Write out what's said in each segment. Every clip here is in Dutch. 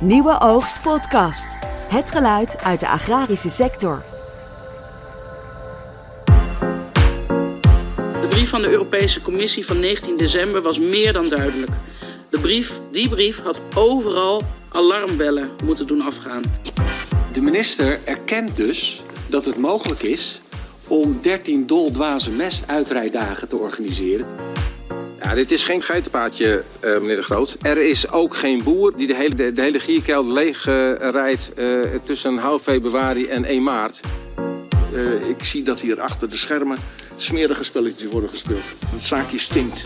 Nieuwe Oogst Podcast. Het geluid uit de agrarische sector. De brief van de Europese Commissie van 19 december was meer dan duidelijk. De brief, die brief had overal alarmbellen moeten doen afgaan. De minister erkent dus dat het mogelijk is om 13 doldwaze mestuitrijdagen te organiseren. Dit is geen geitenpaadje, uh, meneer De Groot. Er is ook geen boer die de hele, de, hele gierkelder leeg uh, rijdt uh, tussen half februari en 1 maart. ik zie dat hier achter de schermen smerige spelletjes worden gespeeld. Het zaakje stinkt.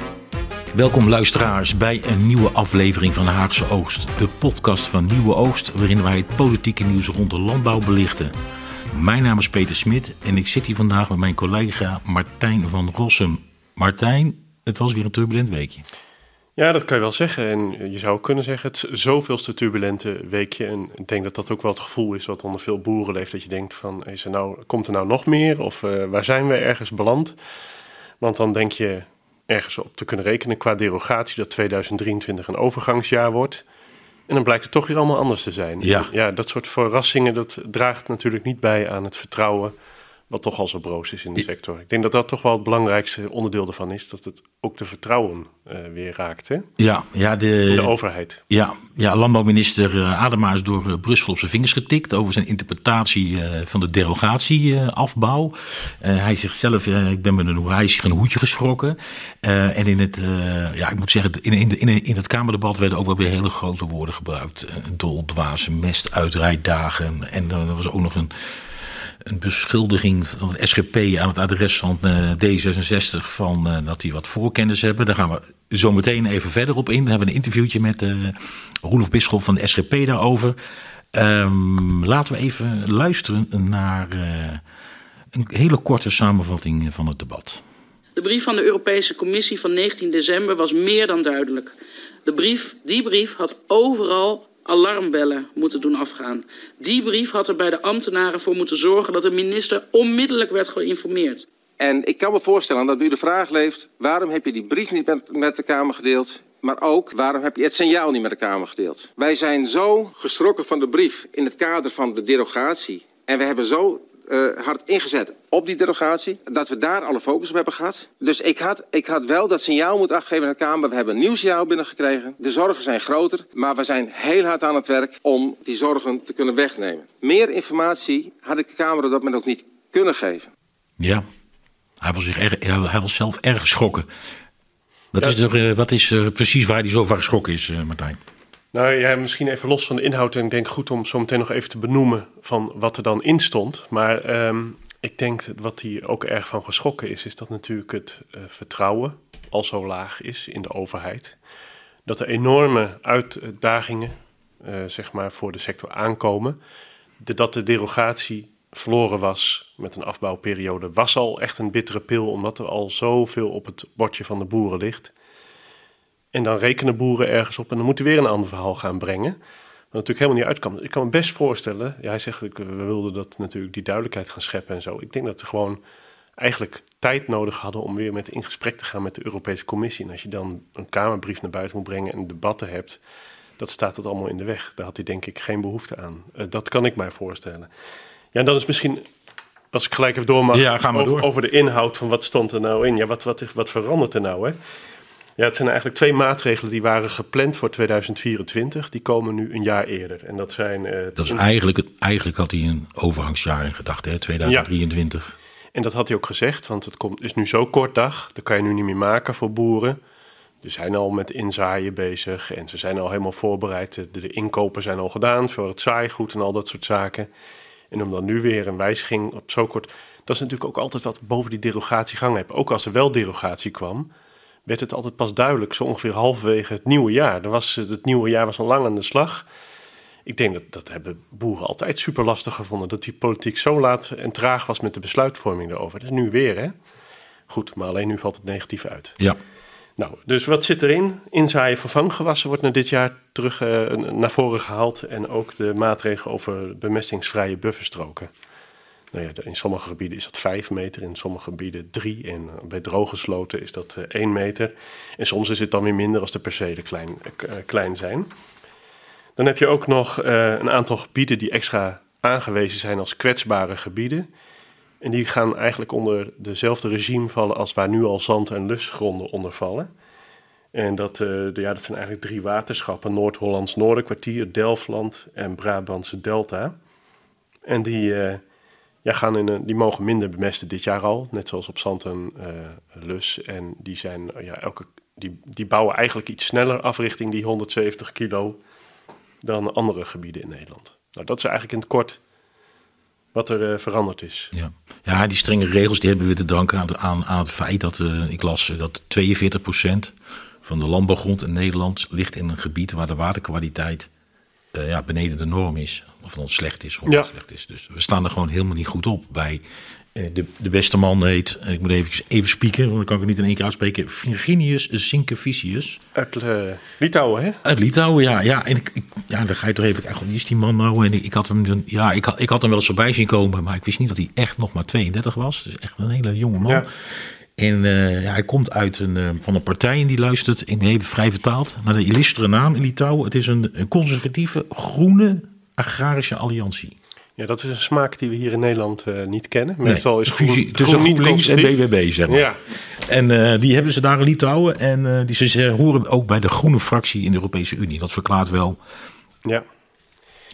Welkom luisteraars bij een nieuwe aflevering van Haagse Oogst. De podcast van Nieuwe Oogst waarin wij het politieke nieuws rond de landbouw belichten. Mijn naam is Peter Smit en ik zit hier vandaag met mijn collega Martijn van Rossum. Martijn, het was weer een turbulent weekje. Ja, dat kan je wel zeggen. En je zou kunnen zeggen, het zoveelste turbulente weekje. En ik denk dat dat ook wel het gevoel is wat onder veel boeren leeft. Dat je denkt van, is er nou, komt er nou nog meer? Of uh, waar zijn we ergens beland? Want dan denk je ergens op te kunnen rekenen qua derogatie dat 2023 een overgangsjaar wordt. En dan blijkt het toch weer allemaal anders te zijn. Ja. ja, dat soort verrassingen, dat draagt natuurlijk niet bij aan het vertrouwen wat toch al zo broos is in de sector. Ik denk dat dat toch wel het belangrijkste onderdeel ervan is, dat het ook de vertrouwen uh, weer raakt. Hè? Ja, ja de, de overheid. Ja, ja landbouwminister uh, Adema is door uh, Brussel op zijn vingers getikt over zijn interpretatie van de derogatieafbouw. hij zegt zelf, ik ben met een, hij is een hoedje geschrokken. en in het, ja, ik moet zeggen, in, in, in, in het Kamerdebat werden ook wel weer hele grote woorden gebruikt. dol, dwaze, mest, uitrijdagen. En er was ook nog een een beschuldiging van het SGP aan het adres van uh, D66 van uh, dat die wat voorkennis hebben. Daar gaan we zo meteen even verder op in. We hebben een interviewtje met uh, Roelof Bisschop van de SGP daarover. Um, laten we even luisteren naar een hele korte samenvatting van het debat. De brief van de Europese Commissie van 19 december was meer dan duidelijk. De brief, die brief had overal alarmbellen moeten doen afgaan. Die brief had er bij de ambtenaren voor moeten zorgen dat de minister onmiddellijk werd geïnformeerd. En ik kan me voorstellen dat u de vraag leeft: waarom heb je die brief niet met, de Kamer gedeeld? Maar ook, waarom heb je het signaal niet met de Kamer gedeeld? Wij zijn zo geschrokken van de brief in het kader van de derogatie. En we hebben zo uh, hard ingezet op die derogatie. Dat we daar alle focus op hebben gehad. Dus ik had, ik had wel dat signaal moeten afgeven aan de Kamer. We hebben een nieuw signaal binnengekregen. De zorgen zijn groter. Maar we zijn heel hard aan het werk om die zorgen te kunnen wegnemen. Meer informatie had ik de Kamer op dat moment ook niet kunnen geven. Ja, hij was, zich erg, hij was zelf erg geschrokken. Wat, ja. is, er, uh, wat is uh, precies waar hij zo van geschrokken is, Martijn? Nou ja, misschien even los van de inhoud. En ik denk goed om zo meteen nog even te benoemen van wat er dan in stond. Maar um, ik denk wat hij ook erg van geschrokken is, is dat natuurlijk het uh, vertrouwen al zo laag is in de overheid. Dat er enorme uitdagingen, uh, zeg maar, voor de sector aankomen. Dat de derogatie verloren was met een afbouwperiode was al echt een bittere pil, omdat er al zoveel op het bordje van de boeren ligt. En dan rekenen boeren ergens op en dan moeten we weer een ander verhaal gaan brengen. Wat natuurlijk helemaal niet uitkwam. Ik kan me best voorstellen, ja, hij zegt, we wilden dat natuurlijk die duidelijkheid gaan scheppen en zo. Ik denk dat we gewoon eigenlijk tijd nodig hadden om weer met in gesprek te gaan met de Europese Commissie. En als je dan een Kamerbrief naar buiten moet brengen en debatten hebt, dat staat het allemaal in de weg. Daar had hij denk ik geen behoefte aan. Uh, dat kan ik mij voorstellen. Ja, en dan is misschien, als ik gelijk even door mag, ja, gaan we over, door. over de inhoud van wat stond er nou in. Ja, wat, wat, wat verandert er nou, hè? Ja, het zijn eigenlijk twee maatregelen die waren gepland voor 2024. Die komen nu een jaar eerder. En dat zijn. Uh, dat is eigenlijk, eigenlijk had hij een overgangsjaar in gedachten, hè, 2023. Ja. En dat had hij ook gezegd, want het komt, is nu zo kort dag. Dat kan je nu niet meer maken voor boeren. Ze zijn al met inzaaien bezig en ze zijn al helemaal voorbereid. De, de inkopen zijn al gedaan voor het zaaigoed en al dat soort zaken. En om dan nu weer een wijziging op zo kort. Dat is natuurlijk ook altijd wat boven die derogatie gang hebt. Ook als er wel derogatie kwam werd het altijd pas duidelijk, zo ongeveer halverwege het nieuwe jaar. Er was, het nieuwe jaar was al lang aan de slag. Ik denk dat dat hebben boeren altijd super lastig gevonden. Dat die politiek zo laat en traag was met de besluitvorming erover. Dat is nu weer, hè? Goed, maar alleen nu valt het negatief uit. Ja. Nou, dus wat zit erin? Inzaaien van vanggewassen wordt naar dit jaar terug uh, naar voren gehaald. En ook de maatregelen over bemestingsvrije bufferstroken. Nou ja, in sommige gebieden is dat 5 meter, in sommige gebieden 3 en bij droge sloten is dat 1 meter. En soms is het dan weer minder als de percelen klein, uh, klein zijn. Dan heb je ook nog een aantal gebieden die extra aangewezen zijn als kwetsbare gebieden. En die gaan eigenlijk onder dezelfde regime vallen als waar nu al zand- en lusgronden onder vallen. En dat, ja, dat zijn eigenlijk drie waterschappen: Noord-Hollands Noorderkwartier, Delftland en Brabantse Delta. En die, ja, gaan in een, die mogen minder bemesten dit jaar al, net zoals op zand en uh, lus. En die, zijn, ja, elke, die, die bouwen eigenlijk iets sneller af richting die 170 kilo dan andere gebieden in Nederland. Nou, dat is eigenlijk in het kort wat er uh, veranderd is. Ja. ja, die strenge regels die hebben we te danken aan, aan, aan het feit dat ik las dat 42% van de landbouwgrond in Nederland ligt in een gebied waar de waterkwaliteit ja, beneden de norm is. Of dan slecht is. Of ja. slecht is. Dus we staan er gewoon helemaal niet goed op bij. De, de beste man heet, ik moet even, even spieken, want dan kan ik het niet in één keer uitspreken. Virginius Sinkevicius. Uit Litouwen, hè? Uit Litouwen, ja. ja. En ik, ik, ja, dan ga je toch even kijken, wie is die man nou? En ik, ik had hem, ja, ik, had, ik had hem wel eens voorbij zien komen, maar ik wist niet dat hij echt nog maar 32 was. Dus echt een hele jonge man. Ja. En uh, ja, hij komt uit een, uh, van een partij en die luistert, ik ben even vrij vertaald, naar de illustere naam in Litouwen. Het is een, een conservatieve, groene, agrarische alliantie. Ja, dat is een smaak die we hier in Nederland uh, niet kennen. Meestal nee, is fusie tussen GroenLinks en BBB, zeg maar. Ja. En uh, die hebben ze daar in Litouwen. En uh, die ze horen ook bij de groene fractie in de Europese Unie. Dat verklaart wel ja.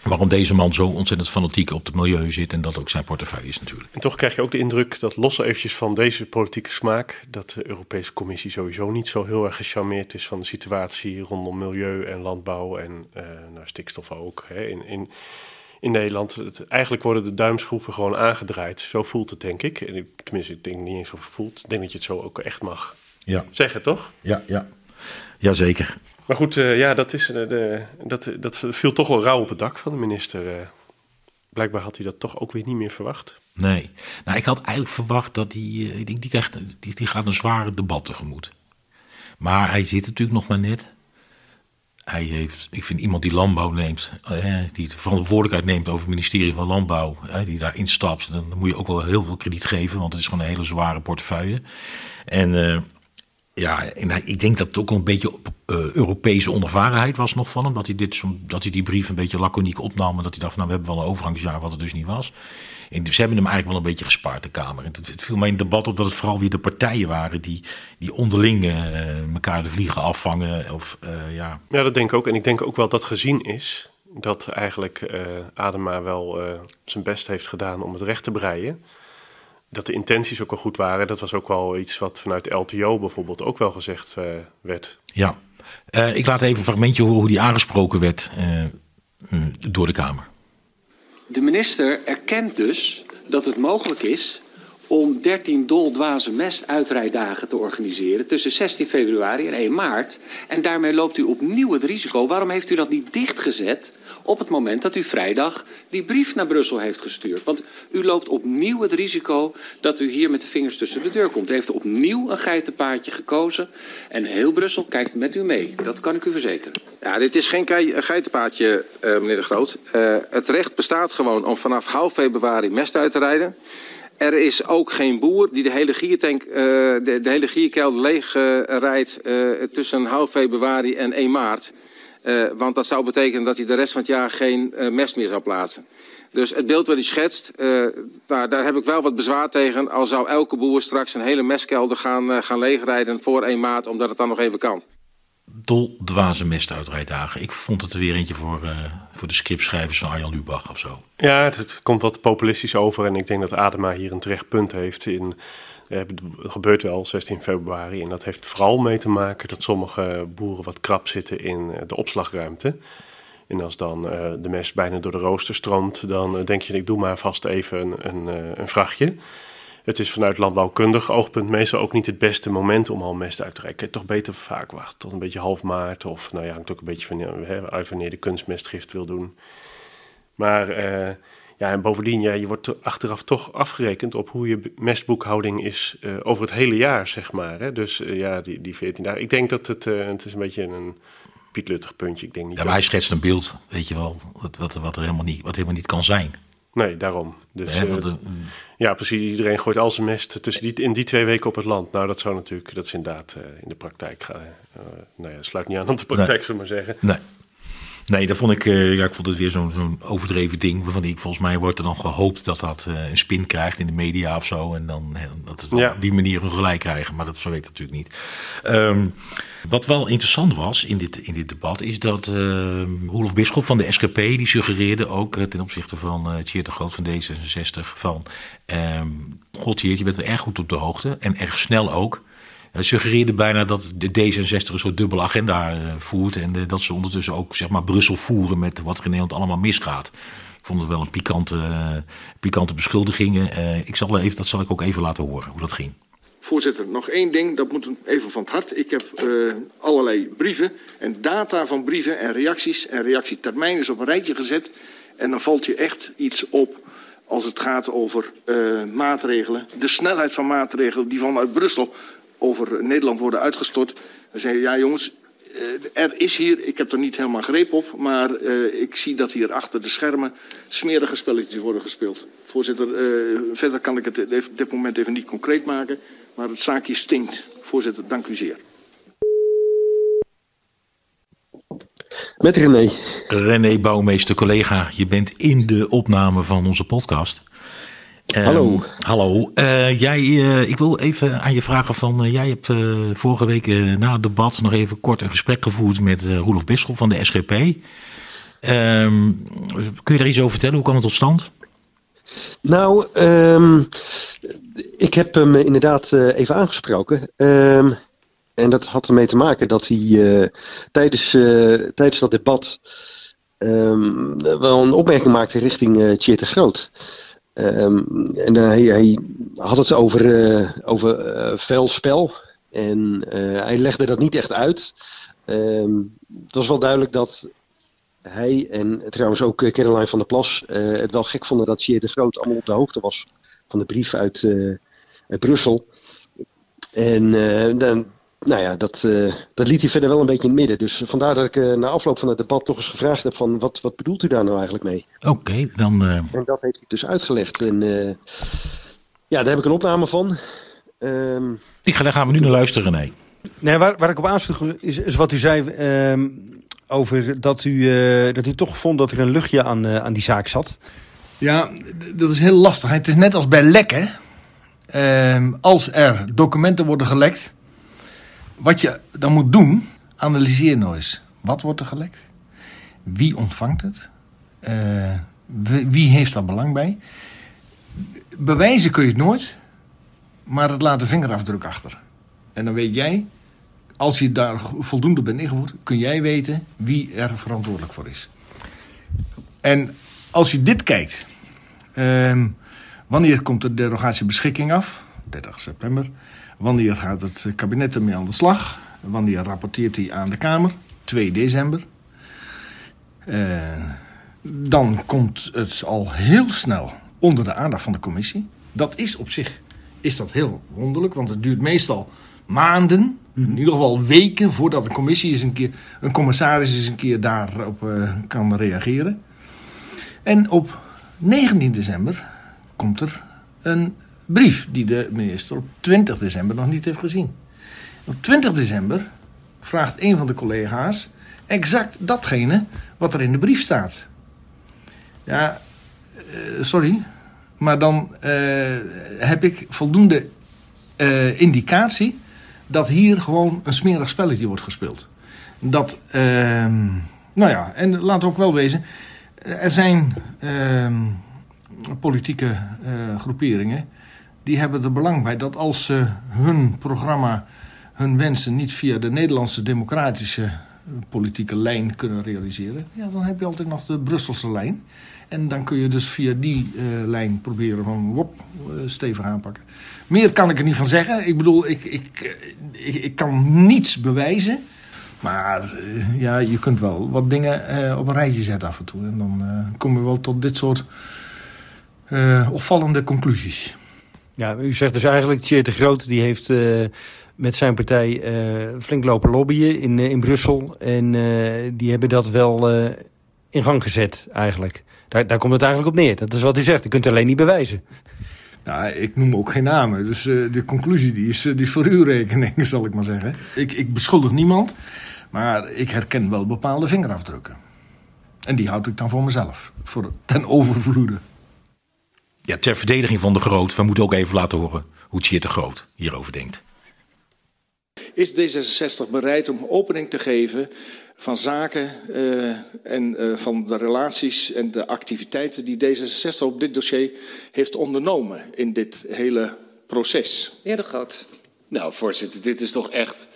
Waarom deze man zo ontzettend fanatiek op het milieu zit. En dat ook zijn portefeuille is natuurlijk. En toch krijg je ook de indruk dat los eventjes van deze politieke smaak... dat de Europese Commissie sowieso niet zo heel erg gecharmeerd is van de situatie rondom milieu en landbouw en nou, stikstof ook. Hè. In, in, in Nederland. Het, eigenlijk worden de duimschroeven gewoon aangedraaid. Zo voelt het, denk ik. En tenminste, ik denk niet eens of het voelt. Ik denk dat je het zo ook echt mag ja. zeggen, toch? Ja, ja. Jazeker. Maar goed, uh, ja, dat, is, uh, de, dat, dat viel toch wel rauw op het dak van de minister. Uh, blijkbaar had hij dat toch ook weer niet meer verwacht. Nee. Nou, ik had eigenlijk verwacht dat hij... ik denk, die, krijgt, die, die gaat een zware debat tegemoet. Maar hij zit natuurlijk nog maar net hij heeft, ik vind iemand die landbouw neemt, eh, die de verantwoordelijkheid neemt over het ministerie van Landbouw, eh, die daar instapt, dan, moet je ook wel heel veel krediet geven, want het is gewoon een hele zware portefeuille. En ja, en ik denk dat het ook een beetje uh, Europese onervarenheid was nog van hem, dat hij, dit, dat hij die brief een beetje laconiek opnam en dat hij dacht, nou we hebben wel een overgangsjaar, wat het dus niet was. En ze hebben hem eigenlijk wel een beetje gespaard, de Kamer. En het, het viel mij in debat op dat het vooral weer de partijen waren die, die onderling uh, elkaar de vliegen afvangen. Of, uh, ja. ja, dat denk ik ook. En ik denk ook wel dat gezien is dat eigenlijk Adema wel zijn best heeft gedaan om het recht te breien. Dat de intenties ook al goed waren. Dat was ook wel iets wat vanuit LTO bijvoorbeeld ook wel gezegd werd. Ja, ik laat even een fragmentje horen hoe die aangesproken werd door de Kamer. De minister erkent dus dat het mogelijk is om 13 doldwaze mestuitrijddagen te organiseren tussen 16 februari en 1 maart. En daarmee loopt u opnieuw het risico. Waarom heeft u dat niet dichtgezet op het moment dat u vrijdag die brief naar Brussel heeft gestuurd? Want u loopt opnieuw het risico dat u hier met de vingers tussen de deur komt. U heeft opnieuw een geitenpaadje gekozen en heel Brussel kijkt met u mee. Dat kan ik u verzekeren. Ja, dit is geen geitenpaadje, uh, meneer De Groot. Uh, het recht bestaat gewoon om vanaf half februari mest uit te rijden. Er is ook geen boer die de hele giertank, uh, de, hele gierkelder leeg rijdt uh, tussen half februari en 1 maart. want dat zou betekenen dat hij de rest van het jaar geen mest meer zou plaatsen. Dus het beeld wat u schetst, daar, daar, heb ik wel wat bezwaar tegen. Al zou elke boer straks een hele mestkelder gaan, gaan leegrijden voor 1 maart, omdat het dan nog even kan doldwaze mestuitrijdagen. Ik vond het er weer eentje voor, uh, voor de scriptschrijvers van Arjan Lubach of zo. Ja, het, komt wat populistisch over. En ik denk dat Adema hier een terecht punt heeft. In, uh, het gebeurt wel 16 februari. En dat heeft vooral mee te maken dat sommige boeren wat krap zitten in de opslagruimte. En als dan de mest bijna door de rooster stroomt, dan denk je, ik doe maar vast even een, een, een vrachtje. Het is vanuit landbouwkundig oogpunt meestal ook niet het beste moment om al mest uit te reiken. Toch beter vaak wachten tot een beetje half maart. Of nou ja, hangt ook een beetje van, hè, uit wanneer de kunstmestgift wil doen. Maar uh, ja, en bovendien, ja, je wordt achteraf toch afgerekend op hoe je mestboekhouding is uh, over het hele jaar, zeg maar. Hè. Dus uh, ja, die, die 14 dagen. Ik denk dat het, het is een beetje een pietluttig puntje. Ik denk niet ja, maar hij schetst een beeld, weet je wel, wat, wat, wat, er helemaal niet, wat helemaal niet kan zijn. Nee, daarom. Dus, ja, uh, ja, precies. Iedereen gooit al zijn mest tussen die, in die twee weken op het land. Nou, dat zou natuurlijk, dat is inderdaad uh, in de praktijk. Uh, nou ja, sluit niet aan op de praktijk, nee. zullen we maar zeggen. Nee. Nee, dat vond ik, uh, ja, ik vond het weer zo'n zo'n overdreven ding. Waarvan ik volgens mij wordt er dan gehoopt dat dat uh, een spin krijgt in de media of zo. En dan dat het ja. op die manier een gelijk krijgen. Maar dat zo weet ik natuurlijk niet. Um, wat wel interessant was in dit, in dit debat is dat uh, Roelof Bisschop van de SGP die suggereerde ook ten opzichte van uh, Tjeerd de Groot van D66 van uh, God Tjeerd, je bent wel erg goed op de hoogte en erg snel ook. Hij suggereerde bijna dat de D66 een soort dubbele agenda voert en dat ze ondertussen ook zeg maar Brussel voeren met wat er in Nederland allemaal misgaat. Ik vond het wel een pikante, pikante beschuldiging. ik zal even, dat zal ik ook even laten horen hoe dat ging. Voorzitter, nog één ding, dat moet even van het hart. Ik heb allerlei brieven en data van brieven en reacties en reactietermijnen op een rijtje gezet. En dan valt je echt iets op als het gaat over maatregelen. De snelheid van maatregelen die vanuit Brussel over Nederland worden uitgestort. Dan zeg je, ja jongens, uh, er is hier, ik heb er niet helemaal greep op, maar ik zie dat hier achter de schermen smerige spelletjes worden gespeeld. Voorzitter, verder kan ik het op dit moment even niet concreet maken. Maar het zaakje stinkt. Voorzitter, dank u zeer. Met René. René Bouwmeester, collega. Je bent in de opname van onze podcast. Um, hallo. Hallo. Uh, jij, uh, ik wil even aan je vragen van... Uh, jij hebt vorige week na het debat nog even kort een gesprek gevoerd... met Roelof Bisschop van de SGP. Um, ehm, kun je daar iets over vertellen? Hoe kwam het tot stand? Nou, um, ik heb hem inderdaad even aangesproken. En dat had ermee te maken dat hij tijdens, tijdens dat debat wel een opmerking maakte richting uh, de Groot. Um, en hij, had het over, over vuil spel. En hij legde dat niet echt uit. het was wel duidelijk dat hij en trouwens ook Caroline van der Plas het wel gek vonden dat Tjeerd de Groot allemaal op de hoogte was van de brief uit, Brussel. En dan, nou ja, dat, uh, dat liet hij verder wel een beetje in het midden. Dus vandaar dat ik na afloop van het debat toch eens gevraagd heb van wat, wat bedoelt u daar nou eigenlijk mee? Oké, okay, dan... En dat heeft hij dus uitgelegd. En ja, daar heb ik een opname van. Um, ik ga, daar gaan we nu naar luisteren, nee. Nee, waar, waar ik op aansloeg is, is wat u zei um, over dat u, uh, dat u toch vond dat er een luchtje aan, uh, aan die zaak zat. Ja, dat is heel lastig. Het is net als bij lekken. Uh, als er documenten worden gelekt, wat je dan moet doen, analyseer nou eens. Wat wordt er gelekt? Wie ontvangt het? Uh, wie heeft daar belang bij? Bewijzen kun je het nooit, maar het laat de vingerafdruk achter. En dan weet jij, als je daar voldoende bent ingevoerd, kun jij weten wie er verantwoordelijk voor is. En als je dit kijkt, um, wanneer komt de derogatiebeschikking af? 30 september. Wanneer gaat het kabinet ermee aan de slag? Wanneer rapporteert hij aan de Kamer? 2 december. Uh, dan komt het al heel snel onder de aandacht van de commissie. Dat is op zich is dat heel wonderlijk, want het duurt meestal maanden, in ieder geval weken, voordat een commissie eens een keer, een commissaris eens een keer daarop uh, kan reageren. En op 19 december komt er een brief die de minister op 20 december nog niet heeft gezien. Op 20 december vraagt een van de collega's exact datgene wat er in de brief staat. Ja, uh, sorry, maar dan uh, heb ik voldoende uh, indicatie dat hier gewoon een smerig spelletje wordt gespeeld. Dat, nou ja, en laat ook wel wezen, er zijn uh, politieke groeperingen die hebben er belang bij dat als ze hun programma, hun wensen niet via de Nederlandse democratische politieke lijn kunnen realiseren, ja, dan heb je altijd nog de Brusselse lijn. En dan kun je dus via die uh, lijn proberen van wop, uh, stevig aanpakken. Meer kan ik er niet van zeggen. Ik bedoel, ik, ik, ik, kan niets bewijzen. Maar ja, je kunt wel wat dingen op een rijtje zetten af en toe. En dan kom je wel tot dit soort opvallende conclusies. Ja, u zegt dus eigenlijk, Tjeerd de Groot die heeft met zijn partij flink lopen lobbyen in, in Brussel. En die hebben dat wel in gang gezet eigenlijk. Daar, daar komt het eigenlijk op neer. Dat is wat u zegt. U kunt het alleen niet bewijzen. Nou, ik noem ook geen namen. Dus de conclusie die is, die voor uw rekening, zal ik maar zeggen. Ik, ik beschuldig niemand. Maar ik herken wel bepaalde vingerafdrukken. En die houd ik dan voor mezelf, voor ten overvloede. Ja, ter verdediging van de Groot, we moeten ook even laten horen hoe Tjeerd de Groot hierover denkt. Is D66 bereid om opening te geven van zaken uh, en uh, van de relaties en de activiteiten die D66 op dit dossier heeft ondernomen in dit hele proces? Heer de Groot. Nou, voorzitter, dit is toch echt.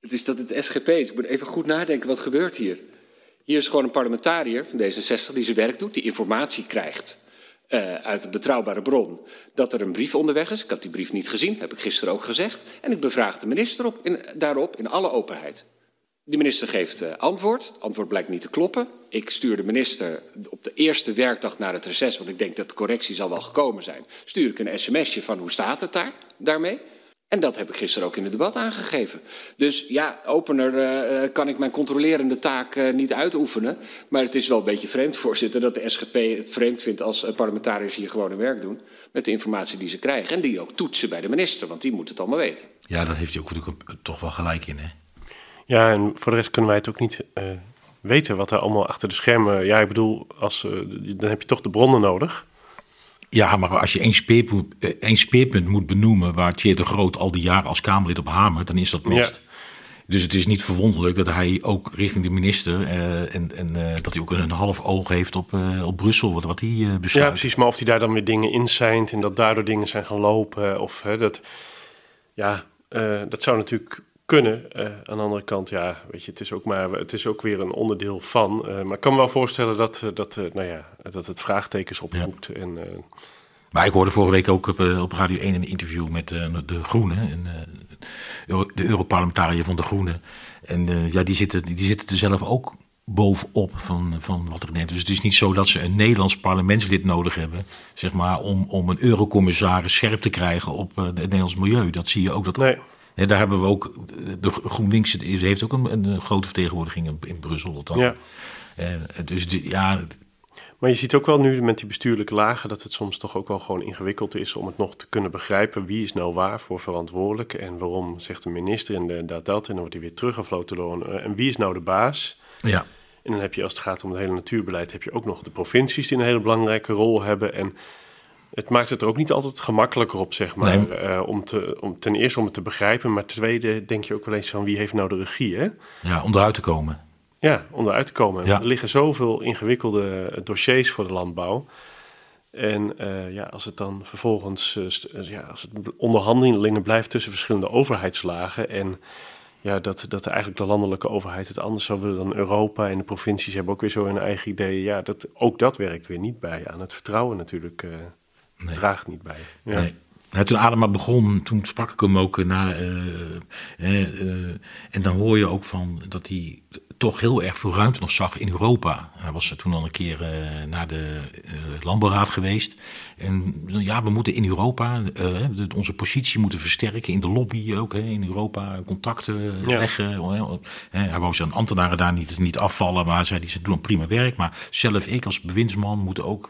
Het is dat het SGP is. Ik moet even goed nadenken, wat gebeurt hier? Hier is gewoon een parlementariër van D66 die zijn werk doet, die informatie krijgt. Uh, uit een betrouwbare bron dat er een brief onderweg is. Ik had die brief niet gezien, heb ik gisteren ook gezegd. En ik bevraag de minister op, in, daarop in alle openheid. De minister geeft uh, antwoord. Het antwoord blijkt niet te kloppen. Ik stuur de minister op de eerste werkdag naar het reces, want ik denk dat de correctie zal wel gekomen zijn. Stuur ik een sms'je van hoe staat het daar daarmee? En dat heb ik gisteren ook in het debat aangegeven. Dus ja, opener uh, kan ik mijn controlerende taak uh, niet uitoefenen. Maar het is wel een beetje vreemd, voorzitter, dat de SGP het vreemd vindt als parlementariërs hier gewoon hun werk doen. Met de informatie die ze krijgen. En die ook toetsen bij de minister, want die moet het allemaal weten. Ja, daar heeft hij ook toch wel gelijk in, hè? Ja, en voor de rest kunnen wij het ook niet uh, weten wat er allemaal achter de schermen. Ja, ik bedoel, als, uh, dan heb je toch de bronnen nodig. Ja, maar als je één speerpunt, één speerpunt moet benoemen waar Thierry de Groot al die jaren als Kamerlid op hamert, dan is dat. Ja. Dus het is niet verwonderlijk dat hij ook richting de minister uh, en, en uh, dat hij ook een half oog heeft op, uh, op Brussel, wat, wat hij besluit. Ja, precies. Maar of hij daar dan weer dingen in zijn en dat daardoor dingen zijn gaan lopen, of dat, ja, dat zou natuurlijk kunnen. Uh, aan de andere kant, ja, weet je, het is ook, maar, het is ook weer een onderdeel van. Uh, maar ik kan me wel voorstellen dat, dat, uh, nou ja, dat het vraagtekens oproept. Ja. En, maar ik hoorde vorige week ook op, op Radio 1 een interview met de Groenen, en, de Europarlementariër van de Groenen. En ja, die zitten, die zitten er zelf ook bovenop van, van wat er neemt. Dus het is niet zo dat ze een Nederlands parlementslid nodig hebben, zeg maar, om, om een eurocommissaris scherp te krijgen op het Nederlands milieu. Dat zie je ook. Dat nee. En daar hebben we ook, de GroenLinks heeft ook een, een grote vertegenwoordiging in, in Brussel. Dan. Ja. Uh, dus die, ja. Maar je ziet ook wel nu met die bestuurlijke lagen dat het soms toch ook wel gewoon ingewikkeld is om het nog te kunnen begrijpen. Wie is nou waar voor verantwoordelijk en waarom zegt de minister inderdaad dat en dan wordt hij weer teruggefloten door een, En wie is nou de baas? Ja. En dan heb je als het gaat om het hele natuurbeleid, heb je ook nog de provincies die een hele belangrijke rol hebben. En het maakt het er ook niet altijd gemakkelijker op, zeg maar. Nee. Uh, om, te, om ten eerste om het te begrijpen, maar ten tweede denk je ook wel eens van wie heeft nou de regie, hè? Ja, om eruit te komen. Ja, om eruit te komen. Ja. Er liggen zoveel ingewikkelde dossiers voor de landbouw. En uh, ja, als het dan vervolgens, uh, ja, als het onderhandelingen blijft tussen verschillende overheidslagen en ja, dat, dat eigenlijk de landelijke overheid het anders zou willen dan Europa en de provincies hebben ook weer zo hun eigen ideeën. Ja, dat, ook dat werkt weer niet bij aan het vertrouwen natuurlijk. Nee. draagt niet bij. Ja. Nee. Nou, toen Adema begon, toen sprak ik hem ook naar. Uh, uh, uh, en dan hoor je ook van dat hij toch heel erg veel ruimte nog zag in Europa. Hij was toen al een keer naar de landbouwraad geweest. En ja, we moeten in Europa onze positie moeten versterken. In de lobby ook, hè, in Europa contacten ja. leggen. hij wou zijn ambtenaren daar niet, niet afvallen, maar zei die ze doen prima werk. Maar zelf ik als bewindsman moet ook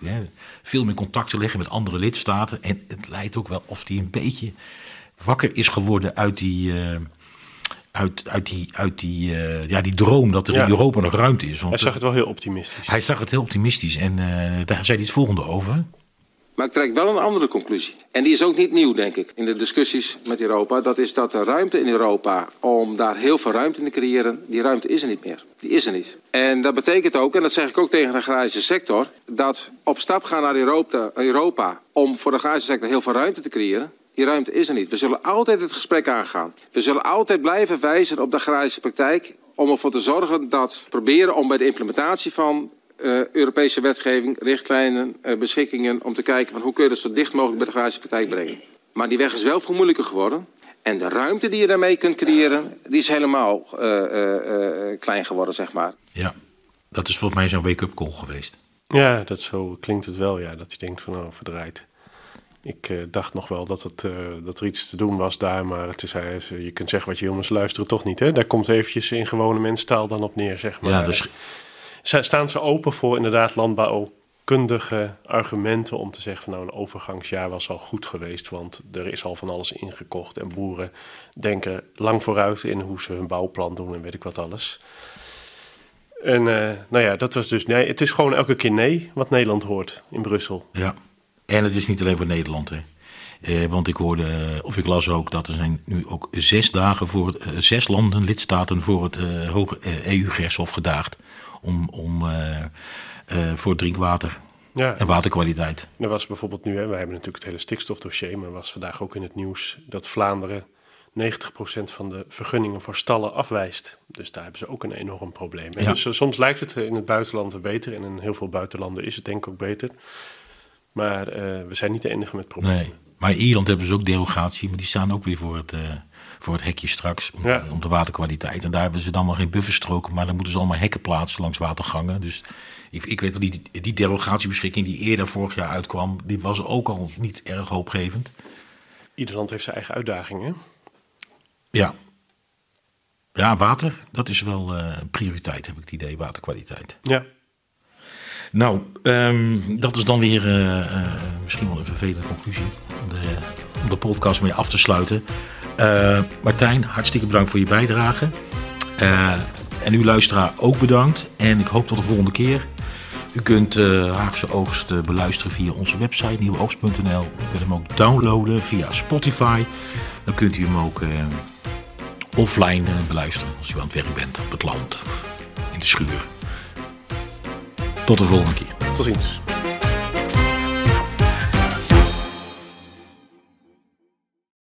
veel meer contacten leggen met andere lidstaten. En het lijkt ook wel of hij een beetje wakker is geworden uit die, uh, uit, uit die, uit die, uh, ja, die droom dat er ja. in Europa nog ruimte is. Want, hij zag het wel heel optimistisch. Hij zag het heel optimistisch en uh, daar zei hij het volgende over. Maar ik trek wel een andere conclusie. En die is ook niet nieuw, denk ik, in de discussies met Europa. Dat is dat de ruimte in Europa, om daar heel veel ruimte in te creëren, die ruimte is er niet meer. Die is er niet. En dat betekent ook, en dat zeg ik ook tegen de agrarische sector, dat op stap gaan naar Europa, Europa om voor de agrarische sector heel veel ruimte te creëren, die ruimte is er niet. We zullen altijd het gesprek aangaan. We zullen altijd blijven wijzen op de agrarische praktijk om ervoor te zorgen dat proberen om bij de implementatie van uh, Europese wetgeving, richtlijnen, uh, beschikkingen... om te kijken van hoe kun je dat zo dicht mogelijk bij de agrarische praktijk brengen. Maar die weg is wel veel moeilijker geworden. En de ruimte die je daarmee kunt creëren, die is helemaal uh, klein geworden, zeg maar. Ja, dat is volgens mij zo'n wake-up call geweest. Ja, dat zo klinkt het wel, ja. Dat je denkt van, oh, verdraaid. Ik uh, dacht nog wel dat, het, uh, dat er iets te doen was daar, maar het is, je kunt zeggen wat je wil, maar ze luisteren toch niet. Hè? Daar komt eventjes in gewone menstaal dan op neer, zeg maar. Ja, dus... Staan ze open voor inderdaad landbouwkundige argumenten om te zeggen van nou een overgangsjaar was al goed geweest, want er is al van alles ingekocht en boeren denken lang vooruit in hoe ze hun bouwplan doen en weet ik wat alles. En uh, nou ja, dat was dus nee. Het is gewoon elke keer nee wat Nederland hoort in Brussel. Ja, en het is niet alleen voor Nederland. Hè. Uh, want ik hoorde, of ik las ook, dat er zijn nu ook zes dagen voor het, uh, zes landen, lidstaten voor het hoge EU-gerechtshof gedaagd. Om, om voor drinkwater ja. en waterkwaliteit. Er was bijvoorbeeld nu, hè, wij hebben natuurlijk het hele stikstofdossier, maar was vandaag ook in het nieuws dat Vlaanderen 90% van de vergunningen voor stallen afwijst. Dus daar hebben ze ook een enorm probleem. Ja. Dus soms lijkt het in het buitenland beter en in heel veel buitenlanden is het denk ik ook beter. Maar uh, we zijn niet de enige met problemen. Nee. Maar in Ierland hebben ze ook derogatie, maar die staan ook weer voor het, uh, voor het hekje straks. Om, ja. om, de waterkwaliteit. En daar hebben ze dan wel geen bufferstroken, maar dan moeten ze allemaal hekken plaatsen langs watergangen. Dus ik, ik weet dat die, die derogatiebeschikking die eerder vorig jaar uitkwam, die was ook al niet erg hoopgevend. Ieder land heeft zijn eigen uitdagingen. Ja. Ja, water, dat is wel uh, prioriteit, heb ik het idee, waterkwaliteit. Ja. Nou, um, dat is dan weer uh, uh, misschien wel een vervelende conclusie om de, podcast mee af te sluiten. Martijn, hartstikke bedankt voor je bijdrage. en uw luisteraar ook bedankt. En ik hoop tot de volgende keer. U kunt Haagse Oogst beluisteren via onze website nieuweoogst.nl. U kunt hem ook downloaden via Spotify. Dan kunt u hem ook offline eh, beluisteren als u aan het werk bent op het land, in de schuur. Tot de volgende keer. Tot ziens.